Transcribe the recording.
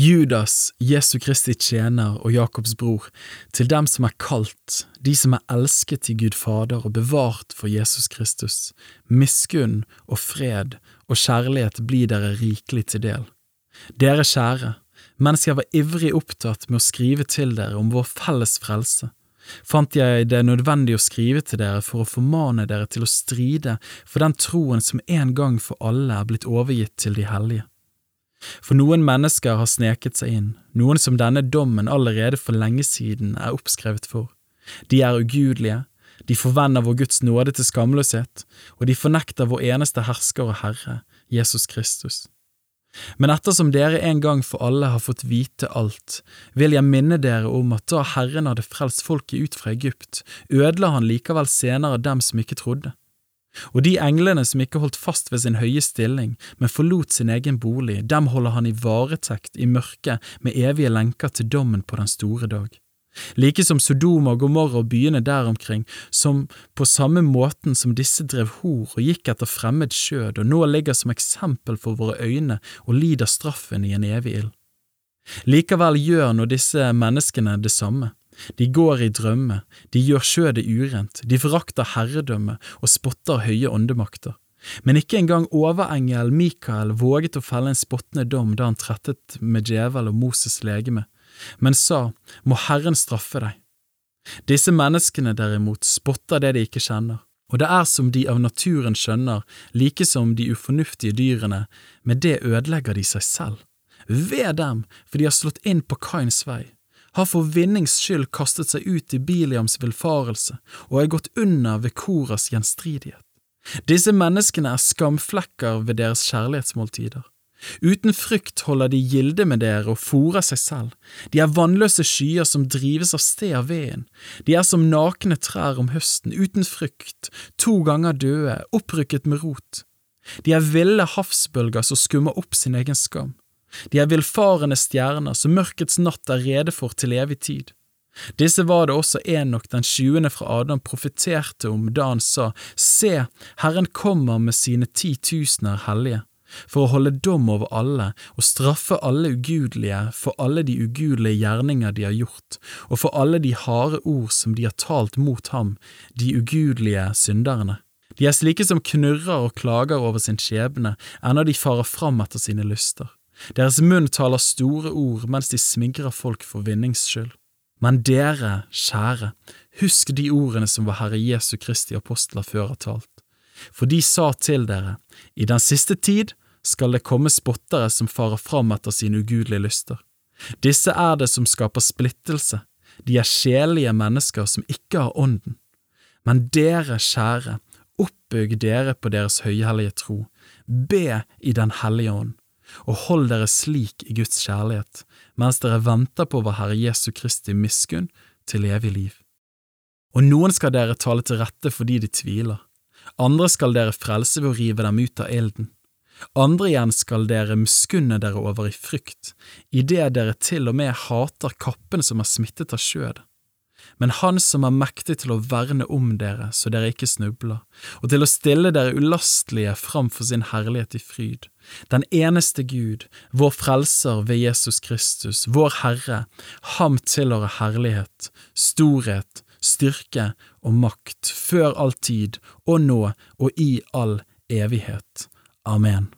Judas, Jesu Kristi tjener og Jakobs bror, til dem som er kalt, de som er elsket i Gud Fader og bevart for Jesus Kristus, miskunn og fred og kjærlighet blir dere rikelig til del. Dere kjære, mens jeg var ivrig opptatt med å skrive til dere om vår felles frelse, fant jeg det nødvendig å skrive til dere for å formane dere til å stride for den troen som en gang for alle er blitt overgitt til de hellige. For noen mennesker har sneket seg inn, noen som denne dommen allerede for lenge siden er oppskrevet for. De er ugudelige, de forvender vår Guds nåde til skamløshet, og de fornekter vår eneste hersker og Herre, Jesus Kristus. Men ettersom dere en gang for alle har fått vite alt, vil jeg minne dere om at da Herren hadde frelst folket ut fra Egypt, ødela han likevel senere dem som ikke trodde. Og de englene som ikke holdt fast ved sin høye stilling, men forlot sin egen bolig, dem holder han i varetekt i mørket med evige lenker til dommen på den store dag. Like som Sodoma Gomorra og byene der omkring, som på samme måten som disse drev hor og gikk etter fremmed skjød og nå ligger som eksempel for våre øyne og lider straffen i en evig ild. Likevel gjør nå disse menneskene det samme. De går i drømme, de gjør skjødet urent, de forakter herredømme og spotter høye åndemakter. Men ikke engang overengel Mikael våget å felle en spottende dom da han trettet med djevel og Moses' legeme, men sa, må Herren straffe deg. Disse menneskene derimot spotter det de ikke kjenner, og det er som de av naturen skjønner, like som de ufornuftige dyrene, med det ødelegger de seg selv. Ved dem, for de har slått inn på Kains vei har for vinnings skyld kastet seg ut i Biliams villfarelse og er gått under ved Koras gjenstridighet. Disse menneskene er skamflekker ved deres kjærlighetsmåltider. Uten frykt holder de gilde med dere og fòrer seg selv, de er vannløse skyer som drives av sted av veden, de er som nakne trær om høsten, uten frykt, to ganger døde, opprykket med rot. De er ville havsbølger som skummer opp sin egen skam. De er villfarende stjerner som mørkets natt er rede for til evig tid. Disse var det også Enok den tjuende fra Adam profeterte om da han sa, Se, Herren kommer med sine titusener hellige, for å holde dom over alle og straffe alle ugudelige for alle de ugudelige gjerninger de har gjort, og for alle de harde ord som de har talt mot ham, de ugudelige synderne. De er slike som knurrer og klager over sin skjebne, ennå de farer fram etter sine lyster. Deres munn taler store ord mens de smigrer folk for vinnings skyld. Men dere, kjære, husk de ordene som vår Herre Jesu Kristi apostler før har talt. For de sa til dere, i den siste tid skal det komme spottere som farer fram etter sine ugudelige lyster. Disse er det som skaper splittelse, de er sjelelige mennesker som ikke har ånden. Men dere, kjære, oppbygg dere på deres høyhellige tro, be i Den hellige ånd og hold dere slik i Guds kjærlighet, mens dere venter på vår Herre Jesu Kristi miskunn til evig liv. Og noen skal dere tale til rette fordi de tviler, andre skal dere frelse ved å rive dem ut av ilden, andre igjen skal dere miskunne dere over i frykt, idet dere til og med hater kappen som er smittet av skjødet men Han som er mektig til å verne om dere så dere ikke snubler, og til å stille dere ulastelige framfor sin herlighet i fryd. Den eneste Gud, vår Frelser ved Jesus Kristus, vår Herre, ham tilhører herlighet, storhet, styrke og makt, før all tid og nå og i all evighet. Amen.